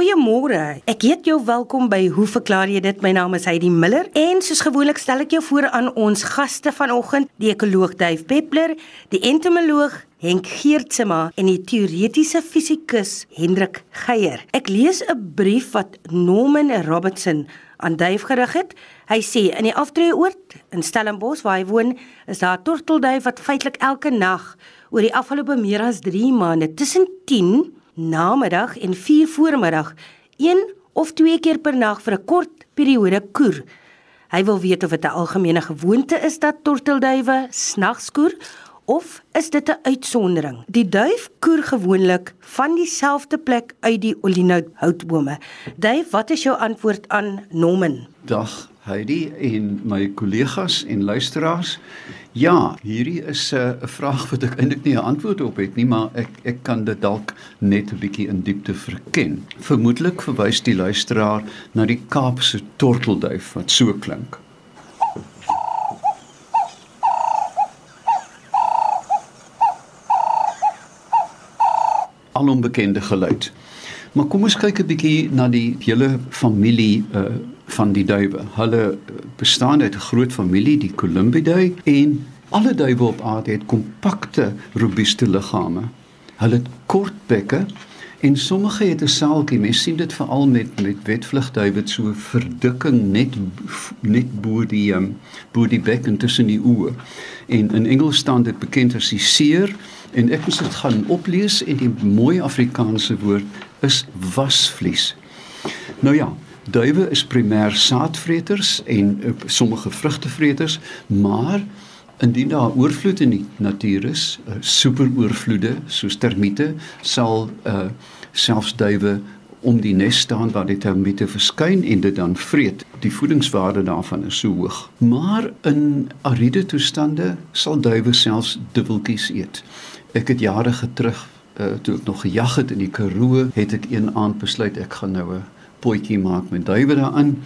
Goeiemôre. Ek heet jou welkom by Hoe verklaar jy dit? My naam is Heidi Miller en soos gewoonlik stel ek jou voor aan ons gaste vanoggend, die ekoloog Dave Peppler, die entomoloog Henk Geertsema en die teoretiese fisikus Hendrik Geier. Ek lees 'n brief wat Norman Robertson aan Dave gerig het. Hy sê in die aftreeoord in Stellenbosch waar hy woon, is daar 'n tortelduif wat feitelik elke nag oor die afgelope meer as 3 maande tussen 10 namiddag en 4 voormiddag een of twee keer per nag vir 'n kort periode koer. Hy wil weet of dit 'n algemene gewoonte is dat tortelduwe snags koer of is dit 'n uitsondering? Die duif koer gewoonlik van dieselfde plek uit die olienout houtbome. Duif, wat is jou antwoord aan Norman? Dag Heidi en my kollegas en luisteraars. Ja, hierdie is 'n uh, vraag wat ek eintlik nie 'n antwoord op het nie, maar ek ek kan dit dalk net 'n bietjie in diepte verken. Vermoedelik verwys die luisteraar na die Kaapse tortelduif wat so klink. Alonbekende geluid. Maar kom ons kyk 'n bietjie na die hele familie uh van die duwe. Hulle bestaan uit 'n groot familie, die Columbidae en alle duwe op aarde het kompakte, robuuste liggame. Hulle het kort bekke en sommige het 'n saaltjie. Mens sien dit veral met met wetvlugduwe so verdikking net net bo die um, bo die bek en tussen die oë. En in Engels staan dit bekend as die seer en ek moet dit gaan oplees en die mooi Afrikaanse woord is wasvlies. Nou ja, duwe is primêr saadvreters en uh, sommige vrugtevreters, maar indien daar oorvloed in die natuur is, uh, superoorvloede soos termiete, sal uh, selfs duwe om die nes staan waar die termiete verskyn en dit dan vreet. Die voedingswaarde daarvan is so hoog. Maar in ariede toestande sal duwe selfs dubbeltjies eet. Ek het jare terug uh, toe ek nog gejag het in die Karoo, het ek een aand besluit ek gaan nou 'n potjie maak met duwe daarin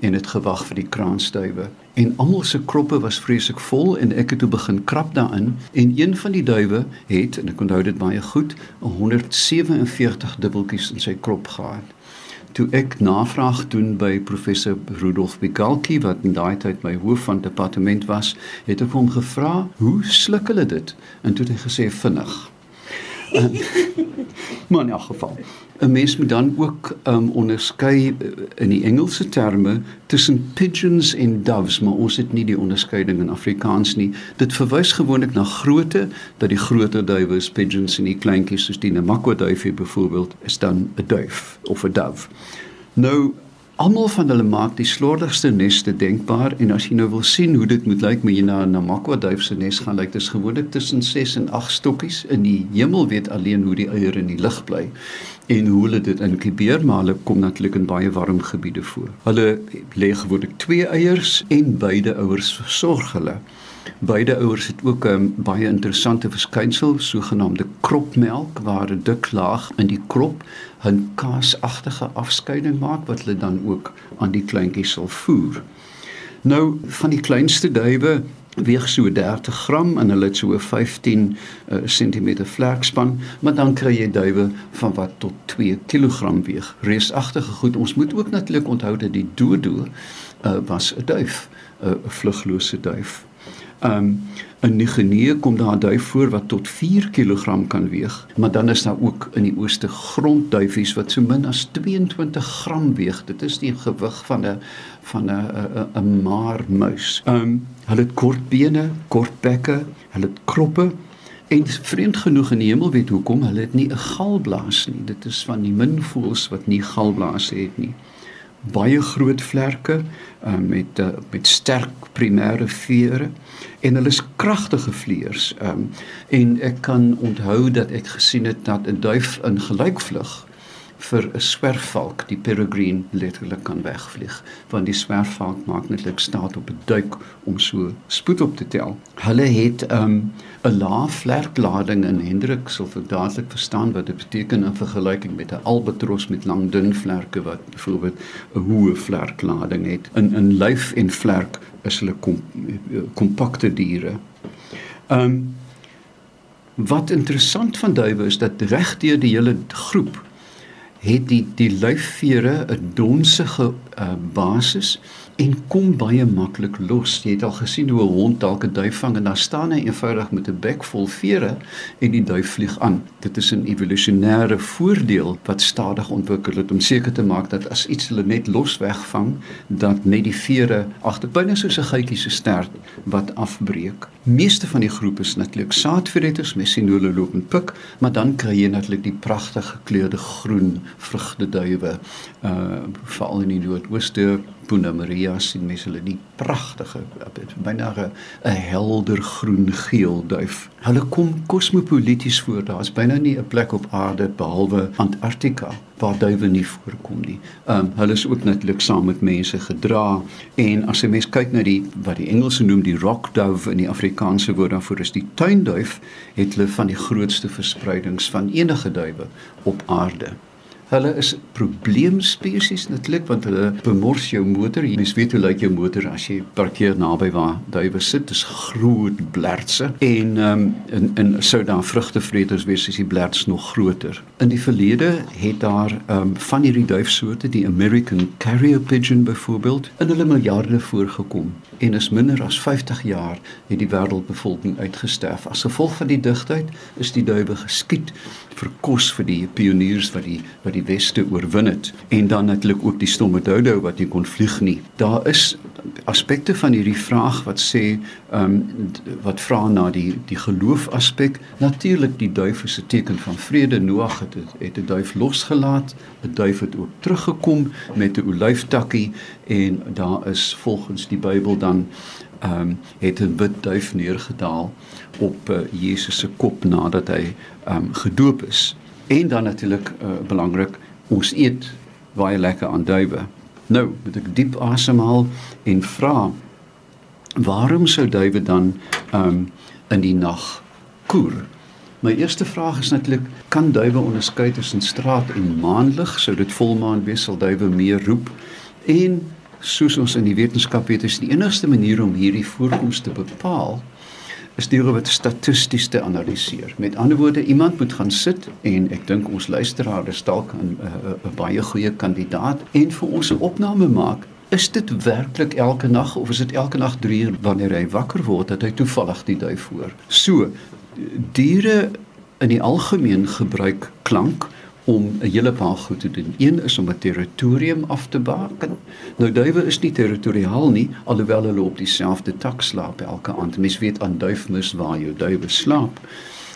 en dit gewag vir die kraansduwe. En almal se kroppe was vreeslik vol en ek het toe begin krap daarin en een van die duwe het en ek onthou dit baie goed 147 dubbeltjies in sy krop gehad. Toe ek navraag doen by professor Rudolf Bigalki wat in daai tyd my hoof van departement was, het ek hom gevra, "Hoe sluk hulle dit?" En toe het hy gesê, "Vinnig." maar in elk geval 'n mens moet dan ook um, onderskei uh, in die Engelse terme tussen pigeons en doves maar ons het nie die onderskeiding in Afrikaans nie. Dit verwys gewoonlik na grootte dat die groter duwe is pigeons en die kleintjies soos die namakwa duifie byvoorbeeld is dan 'n duif of 'n dove. Nou Almal van hulle maak die slordigste neste denkbaar en as jy nou wil sien hoe dit moet lyk, moet jy na 'n namakwa duif se nes gaan. Lyk dit gewoonlik tussen 6 en 8 stokkies in die hemel weet alleen hoe die eiers in die lug bly en hoe hulle dit inkubeer, maar hulle kom natuurlik in baie warm gebiede voor. Hulle lê gewoonlik twee eiers en beide ouers versorg hulle. Beide ouers het ook 'n um, baie interessante verskynsel, sogenaamde kropmelk, waar 'n dik laag in die krop 'n kaasagtige afskeiding maak wat hulle dan ook aan die kleintjies sal voer. Nou van die kleinste duwe weeg so 30 gram en hulle het so 15 uh, cm vlerkspan, maar dan kry jy duwe van wat tot 2 kg weeg. Reusagtige goed. Ons moet ook natuurlik onthou dat die dodo uh, was 'n duif, 'n uh, vluglose duif. Um, in Nigerië kom daar 'n duif voor wat tot 4 kg kan weeg, maar dan is daar ook in die ooste grondduifies wat so min as 22 gram weeg. Dit is die gewig van 'n van 'n 'n maarmuis. Ehm um, hulle het kort bene, kort bekke, hulle het kroppe en vreemd genoeg in die hemel weet hoekom hulle het nie 'n galblaas nie. Dit is van die min voëls wat nie galblaas het nie baie groot vlerke uh, met uh, met sterk primêre vere en hulle is kragtige vleiers. Um, en ek kan onthou dat ek gesien het dat 'n duif in gelykvlug vir 'n swerfvalk die peregrine letterlik kan wegvlieg want die swerfvalk maak netlik staat op 'n duik om so spoed op te tel. Hulle het 'n um, 'n lae vlerklading in Hendrik sal vir dadelik verstaan wat dit beteken in vergelyking met 'n albatros met lang dun vlerke wat byvoorbeeld 'n hoë vlerklading het. In in lyf en vlerk is hulle kom, kompakte diere. Um wat interessant van duwe is dat regdeur die hele groep het die die lyfvere 'n donsige uh, basis en kom baie maklik los. Jy het al gesien hoe 'n hond dalk 'n duif vang en dan staan hy eenvoudig met 'n bek vol vere en die duif vlieg aan. Dit is 'n evolusionêre voordeel wat stadig ontwikkel het om seker te maak dat as iets hulle net los wegvang, dat net die vere agter binne soos 'n geitjie se stert wat afbreek. Meeste van die groep is natuurlik saadvreters, messinole loop en pik, maar dan kry jy natuurlik die pragtige gekleurde groen vrugteduwe, uh veral in die noordooste Puna Maria sien mense hulle die pragtige byna 'n helder groen geel duif. Hulle kom kosmopolities voor. Daar's byna nie 'n plek op aarde behalwe Antarktika waar duwe nie voorkom nie. Um, hulle is ook natuurlik saam met mense gedra en as jy mens kyk na die wat die Engelse noem die rock dove in die Afrikaanse woord daarvoor is die tuinduif het hulle van die grootste verspreidings van enige duwe op aarde. Hulle is probleemspesies natuurlik want hulle bemors jou motor. Jy weet hoe lyk jou motor as jy parkeer naby waar duwe sit. Dit is groot blertse en ehm um, in in sou daar vrugtevreters wees as die blerts nog groter. In die verlede het daar ehm um, van hierdie duifsoorte, die American carrier pigeon byvoorbeeld, in hulle miljarde voorgekom en is minder as 50 jaar het die wêreldbevolking uitgesterf. As gevolg van die digtheid is die duwe geskiet vir kos vir die pioniers wat die wat die weste oorwin het en dan natuurlik ook die stomme dodo wat nie kon vlieg nie. Daar is aspekte van hierdie vraag wat sê ehm um, wat vra na die die geloof aspek. Natuurlik die duif is 'n teken van vrede. Noag het het 'n duif losgelaat. 'n Duif het ook teruggekom met 'n olyftakkie en daar is volgens die Bybel dan ehm um, het 'n wit duif neergedaal op uh, Jesus se kop nadat hy ehm um, gedoop is. En dan natuurlik uh, belangrik, ons eet baie lekker aan duwe. Nou, moet ek diep asemhaal en vra waarom sou duwe dan um, in die nag koer? My eerste vraag is natuurlik kan duwe onderskei tussen straat en maanlig? Sou dit volmaan wees sal duwe meer roep? En soos ons in die wetenskap weet, is die enigste manier om hierdie voorkoms te bepaal is deur wat statisties te analiseer. Met ander woorde, iemand moet gaan sit en ek dink ons luisteraars is dalk 'n baie goeie kandidaat en vir ons 'n opname maak. Is dit werklik elke nag of is dit elke nag 3 uur wanneer hy wakker word dat hy toevallig die duif hoor? So, diere in die algemeen gebruik klank om 'n hele paar goed te doen. Een is om 'n territorium af te baken. Nou duwe is nie territoriaal nie, alhoewel hulle op dieselfde tak slaap elke aand. Mens weet aan duifmis waar jou duwe slaap.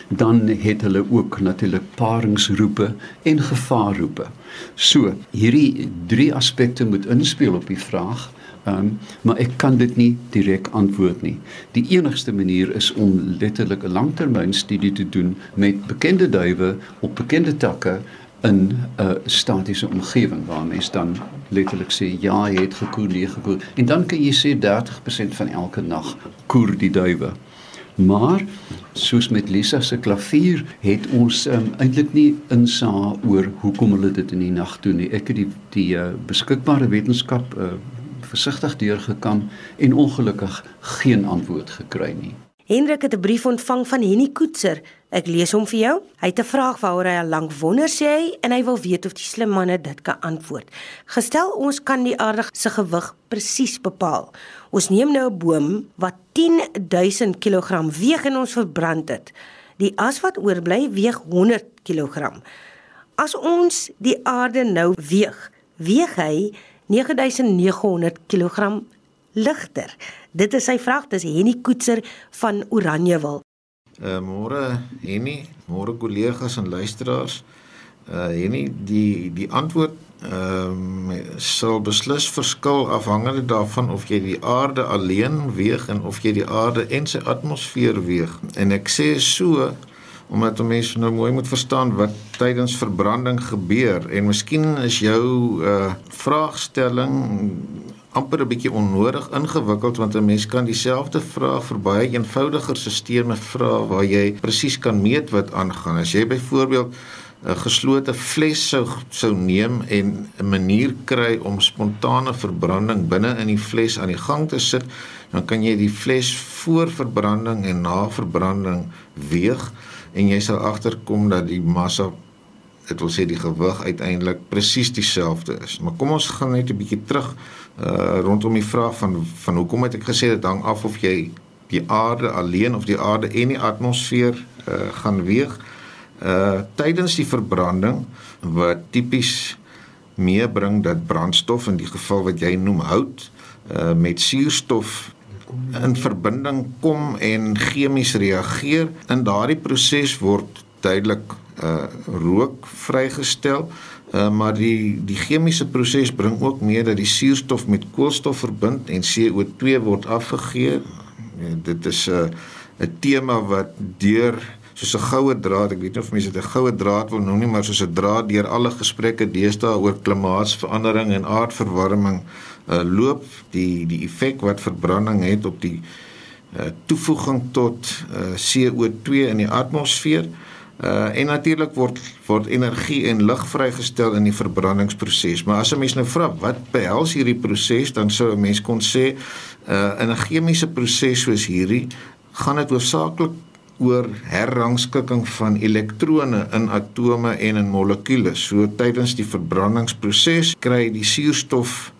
Dan het hulle ook natuurlik paringsroepe en gevaarroepe. So, hierdie drie aspekte moet inspel op die vraag Um, maar ek kan dit nie direk antwoord nie. Die enigste manier is om letterlik 'n langtermynstudie te doen met bekende duwe op bekende takke in 'n statiese omgewing waar mens dan letterlik sê ja, jy het gekoer, nee gekoer. En dan kan jy sê 30% van elke nag koer die duwe. Maar soos met Lisa se klavier het ons um, eintlik nie insaag oor hoekom hulle dit in die nag doen nie. Ek het die die uh, beskikbare wetenskap uh, versigtig deurgekam en ongelukkig geen antwoord gekry nie. Hendrik het 'n brief ontvang van Henny Koetser. Ek lees hom vir jou. Hy het 'n vraag waaroor hy al lank wonder sê hy en hy wil weet of die slim manne dit kan antwoord. Gestel ons kan die aarde se gewig presies bepaal. Ons neem nou 'n boom wat 10000 kg weeg en ons verbrand dit. Die as wat oorbly weeg 100 kg. As ons die aarde nou weeg, weeg hy 9900 kg ligter. Dit is sy vraag, dis Henny Koetser van Oranjewil. Uh môre Henny, môre kollegas en luisteraars. Uh Henny, die die antwoord ehm um, sal beslis verskil afhangende daarvan of jy die aarde alleen weeg en of jy die aarde en sy atmosfeer weeg. En ek sê so omdat mense nou mooi moet verstaan wat tydens verbranding gebeur en miskien is jou uh vraagstelling amper 'n bietjie onnodig ingewikkeld want 'n mens kan dieselfde vraag vir baie eenvoudiger stelsels vra waar jy presies kan meet wat aangaan. As jy byvoorbeeld 'n geslote fles sou sou neem en 'n manier kry om spontane verbranding binne in die fles aan die gang te sit, dan kan jy die fles voor verbranding en na verbranding weeg en jy sal agterkom dat die massa dit wil sê die gewig uiteindelik presies dieselfde is. Maar kom ons gaan net 'n bietjie terug uh rondom die vraag van van hoekom het ek gesê dit hang af of jy die aarde alleen of die aarde en die atmosfeer uh gaan weeg. Uh tydens die verbranding wat tipies meebring dat brandstof in die geval wat jy noem hout uh met suurstof in verbinding kom en chemies reageer. In daardie proses word duidelik uh rook vrygestel. Uh maar die die chemiese proses bring ook mee dat die suurstof met koolstof verbind en CO2 word afgegee. Ja, dit is 'n uh, 'n tema wat deur soos 'n goue draad, ek weet nie of mense dit 'n goue draad wil noem nie, maar soos 'n draad deur alle gesprekke deesdae oor klimaatsverandering en aardverwarming uh, loop die die effek wat verbranding het op die uh, toevoeging tot uh, CO2 in die atmosfeer uh, en natuurlik word word energie en lig vrygestel in die verbrandingsproses maar as 'n mens nou vra wat behels hierdie proses dan sou 'n mens kon sê uh, in 'n chemiese proses soos hierdie gaan dit hoofsaaklik oor herrangskikking van elektrone in atome en in molekules. So tydens die verbrandingsproses kry die suurstof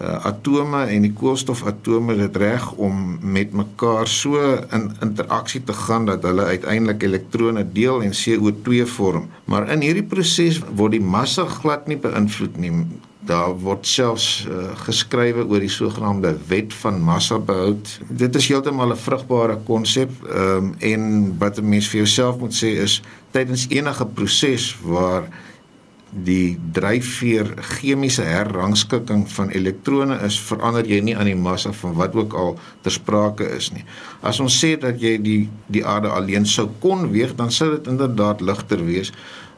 uh, atome en die koolstofatome dit reg om met mekaar so in interaksie te gaan dat hulle uiteindelik elektrone deel en CO2 vorm. Maar in hierdie proses word die massa glad nie beïnvloed nie. Daar word selfs uh, geskrywe oor die sogenaamde wet van massa behoud. Dit is heeltemal 'n vrugbare konsep um, en wat 'n mens vir jouself moet sê is tydens enige proses waar die dryfveer chemiese herrangskikking van elektrone is verander jy nie aan die massa van wat ook al ter sprake is nie. As ons sê dat jy die die aarde alleen sou kon weeg, dan sou dit inderdaad ligter wees,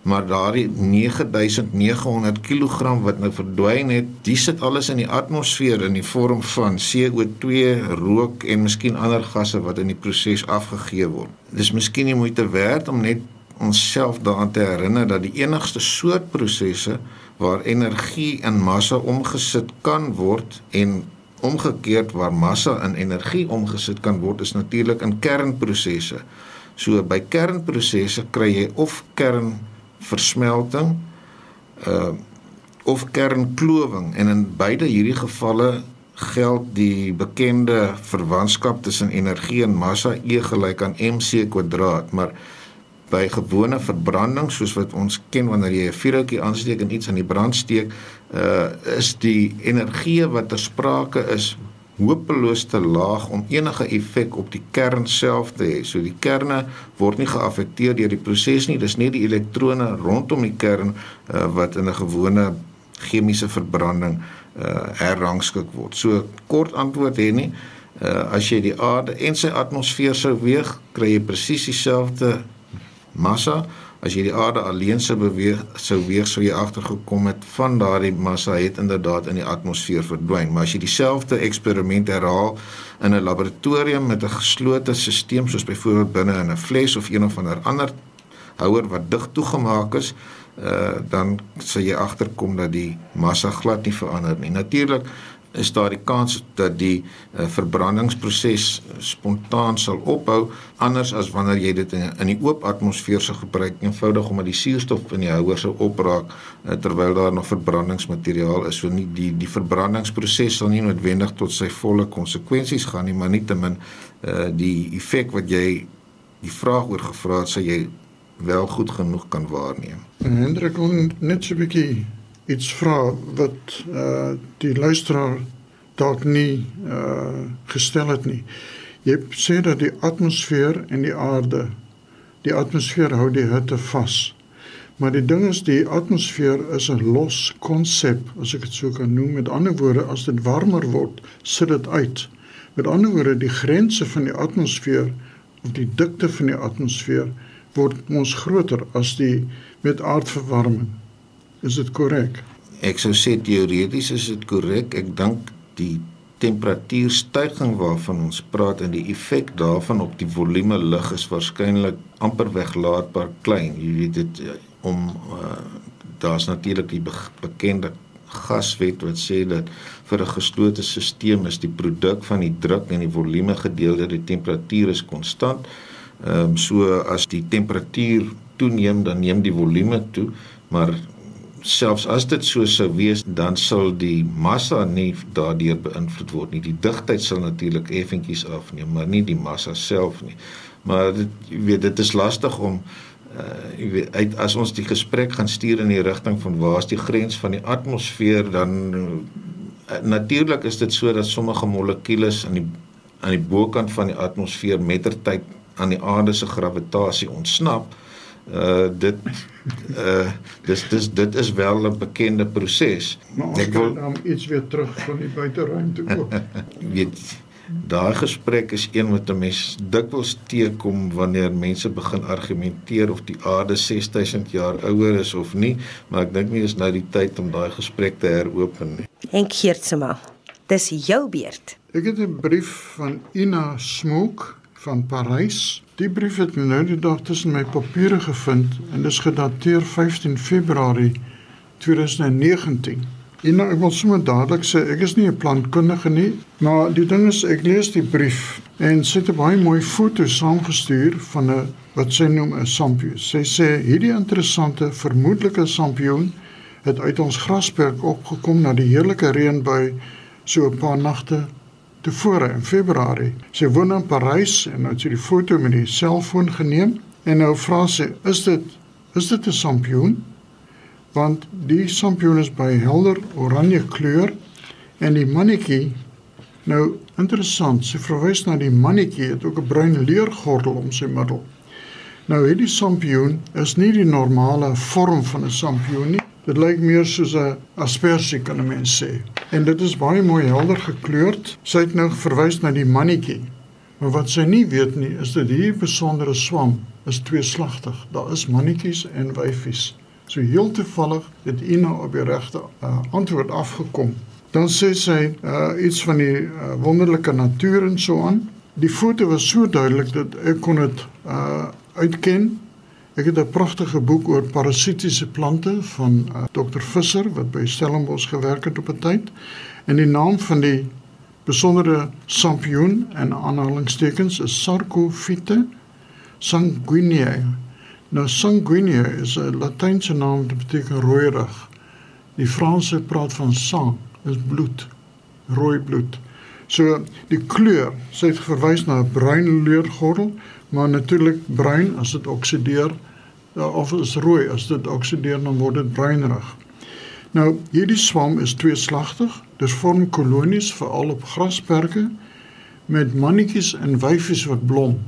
maar daardie 9900 kg wat nou verdwyn het, dis sit alles in die atmosfeer in die vorm van CO2, rook en miskien ander gasse wat in die proses afgegee word. Dis miskien nie moeite werd om net onsself daaraan te herinner dat die enigste soort prosesse waar energie in massa omgesit kan word en omgekeerd waar massa in energie omgesit kan word is natuurlik in kernprosesse. So by kernprosesse kry jy of kernversmelting uh of kernklowing en in beide hierdie gevalle geld die bekende verwantskap tussen energie en massa E gelyk aan mc², maar by gewone verbranding soos wat ons ken wanneer jy 'n vuurhoutjie aansteek en iets aan die brand steek, uh is die energie wat ter sprake is hopeloos te laag om enige effek op die kern self te hê. So die kerne word nie geaffekteer deur die proses nie. Dis net die elektrone rondom die kern uh wat in 'n gewone chemiese verbranding uh herrangskik word. So kort antwoord hè nie. Uh as jy die aarde en sy atmosfeer sou weeg, kry jy presies dieselfde massa. As jy die aarde alleen sou beweeg sou weeg sou jy agtergekom het van daardie massa het inderdaad in die atmosfeer verdwyn. Maar as jy dieselfde eksperiment herhaal in 'n laboratorium met 'n geslote stelsel soos byvoorbeeld binne in 'n fles of een of ander ander houer wat dig toegemaak is uh, dan sal jy agterkom dat die massa glad nie verander nie. Natuurlik is daar die kans dat die uh, verbrandingsproses spontaan sal ophou anders as wanneer jy dit in, in die oop atmosfeer sou gebruik eenvoudig omdat die suurstof in die houer sou opraak uh, terwyl daar nog verbrandingsmateriaal is so nie die die verbrandingsproses sal nie noodwendig tot sy volle konsekwensies gaan nie maar nietemin uh, die effek wat jy die vraag oor gevra het sou jy wel goed genoeg kan waarneem. Hendrik, net so 'n bietjie iets vra wat uh die luisteraar dalk nie uh gestel het nie. Jy sê dat die atmosfeer en die aarde die atmosfeer hou die hitte vas. Maar die ding is die atmosfeer is 'n los konsep, as ek dit so kan noem. Met ander woorde, as dit warmer word, sit dit uit. Met ander woorde, die grense van die atmosfeer of die dikte van die atmosfeer word ons groter as die met aardverwarming. Is dit korrek? Ek sou sê teoreties is dit korrek. Ek dink die temperatuurstygings waarvan ons praat en die effek daarvan op die volume lug is waarskynlik amper weglaatbaar klein. Jy weet dit eh, om uh, daar's natuurlik die be bekende gaswet wat sê dat vir 'n geslote stelsel is die produk van die druk en die volume gedeel deur die temperatuur is konstant. Ehm um, so as die temperatuur toeneem dan neem die volume toe Maar selfs as dit so sou wees, dan sal die massa nie daardeur beïnvloed word nie. Die digtheid sal natuurlik effentjies afneem, maar nie die massa self nie. Maar dit jy weet dit is lastig om uh jy weet uit as ons die gesprek gaan stuur in die rigting van waar is die grens van die atmosfeer dan uh, natuurlik is dit so dat sommige molekules aan die aan die bokant van die atmosfeer mettertyd aan die aarde se gravitasie ontsnap. Uh dit uh dis dis dit is wel 'n bekende proses. Maar ek wil dan iets weer terug van die buiteruimte ook. weet daai gesprek is een wat 'n mens dikwels teekom wanneer mense begin argumenteer of die aarde 6000 jaar ouer is of nie, maar ek dink nie is nou die tyd om daai gesprek te heropen nie. Henk Geertsma, dis jou beurt. Ek het 'n brief van Ina Smook van Parys. Die brief het nou die dag tussen my papiere gevind en dit is gedateer 15 Februarie 2019. En nou, ek wil sommer dadelik sê ek is nie 'n plantkundige nie, maar die ding is ek lees die brief en het 'n baie mooi foto saamgestuur van 'n wat sy noem 'n sampioen. Sy sê hierdie interessante vermoedelike sampioen het uit ons grasperk opgekom na die heerlike reënbui so 'n paar nagte tevore in Februarie. Sy woon in Parys en nou het sy die foto met die selfoon geneem en nou vra sy, "Is dit is dit 'n sampioen?" Want die sampioen is by helder oranje kleur en die mannetjie nou interessant, sy verwys na die mannetjie het ook 'n bruin leergordel om sy middel. Nou hierdie sampioen is nie die normale vorm van 'n sampioen nie. Dit lyk meer soos 'n aspersie kan 'n mens sê. En dit is baie mooi helder gekleurd. Sy het nou verwys na die mannetjie. Maar wat sy nie weet nie, is dat hierdie besondere swam is tweeslagtig. Daar is mannetjies en wyfies. So heel toevallig het Ina op die regte uh, antwoord afgekom. Dan sê sy uh, iets van die uh, wonderlike natuur en so aan. Die foto was so duidelik dat ek kon dit uh, uitken Ek het 'n pragtige boek oor parasitiese plante van uh, Dr Visser wat by Stellenbosch gewerk het op 'n tyd. En die naam van die besondere sampioen en aanhalingstekens is Sarcophyta sanguinea. Nou sanguinea is 'n Latynse naam wat beteken rooierig. Die Franse praat van sang, is bloed, rooi bloed. So die kleur, sy het verwys na 'n bruin leurgordel maar natuurlik bruin as dit oksideer ja, of is rooi as dit oksideer dan word dit bruinerig. Nou hierdie swam is tweeslagtig. Dit vorm kolonies veral op grasperke met mannetjies en wyfies wat blom.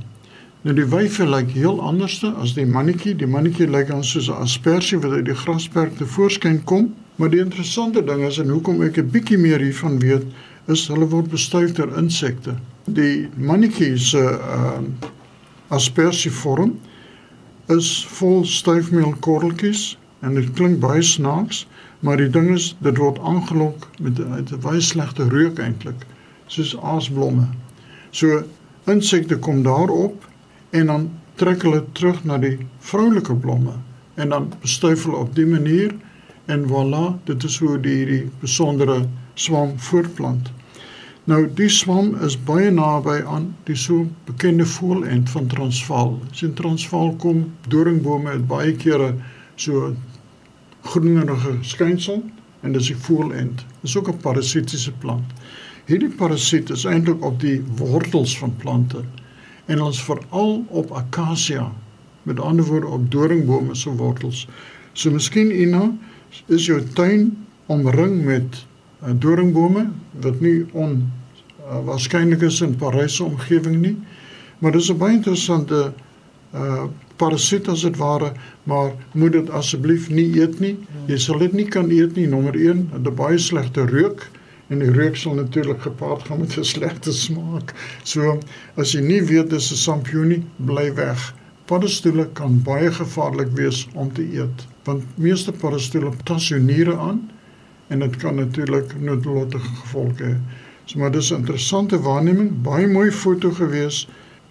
Nou die wyfie lyk heel anderste as die mannetjie. Die mannetjie lyk dan soos 'n aspersie wat uit die grasperk te voorskyn kom. Maar die interessante ding is en hoekom ek 'n bietjie meer hiervan weet, is hulle word bestuif deur insekte. Die mannetjie se uh, aspersievorm is vol stuifmeelkorreltjies en dit klink baie snaaks, maar die ding is dit word aangelok met 'n baie slegte reuk eintlik, soos aasblomme. So insekte kom daarop en dan trek hulle terug na die vroulike blomme en dan bestuif hulle op die manier en voilà, dit is hoe die hierdie besondere swam voortplant. Nou die swam is baie naby aan die so bekende voelend van Transvaal. As in Transvaal kom doringbome het baie kere so groenerige skynsel en dis die voelend. Dis ook 'n parasitiese plant. Hierdie parasiet is eintlik op die wortels van plante en ons veral op akasia met ander woorde op doringbome se wortels. So miskien Ina is jou tuin omring met uh, doringbome wat nie on uh, waarskynlik is in Parys se omgewing nie. Maar dis 'n baie interessante uh parasiet as dit ware, maar moet dit asseblief nie eet nie. Jy sal dit nie kan eet nie. Nommer 1, dit 'n baie slegte reuk en die reuk sal natuurlik gepaard gaan met 'n slegte smaak. So as jy nie weet dis 'n sampioenie, bly weg. Paddestoele kan baie gevaarlik wees om te eet, want meeste paddestoele tas jou niere aan en dit kan natuurlik noodlottige gevolge hê. So maar dis 'n interessante waarneming, baie mooi foto gewees.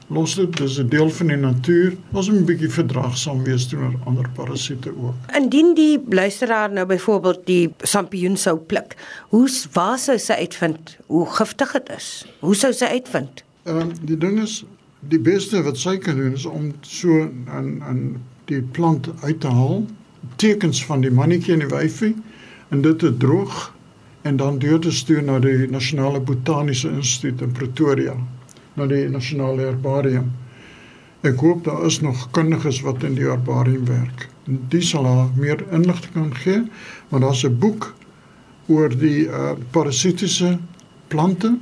Los dit, dis 'n deel van die natuur. Ons moet 'n bietjie verdraagsaam wees teenoor ander parasiete ook. Indien die luisteraar nou byvoorbeeld die sampioen sou pluk, hoe waar sou sy uitvind hoe giftig dit is? Hoe sou sy uitvind? Ehm uh, die ding is die beste wat sy kan doen is om so 'n 'n die plant uit te haal tekens van die mannetjie en die wyfie en dit te droog en dan deur te stuur na die Nasionale Botaniese Instituut in Pretoria, na die Nasionale Herbarium. Ek hoop daar is nog kundiges wat in die herbarium werk. Die sal haar meer inligting kan gee, want daar's 'n boek oor die uh, parasitiese plante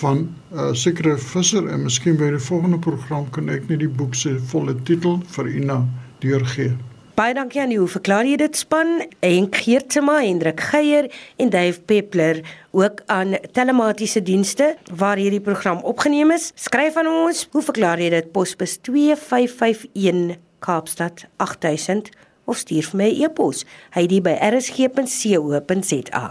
van 'n uh, sekere visser en miskien by die volgende program kan ek net die boek se volle titel vir Ina deurgee. Baie dankie aan jou. Verklaar jy dit span Henk Geertsma, Hendrik Geier en Dave Peppler ook aan telematiese dienste waar hierdie program opgeneem is. Skryf aan ons. Hoe verklaar jy dit? Posbus 2551 Kaapstad 8000 of stuur vir my e-pos. Hy dit by rsg.co.za.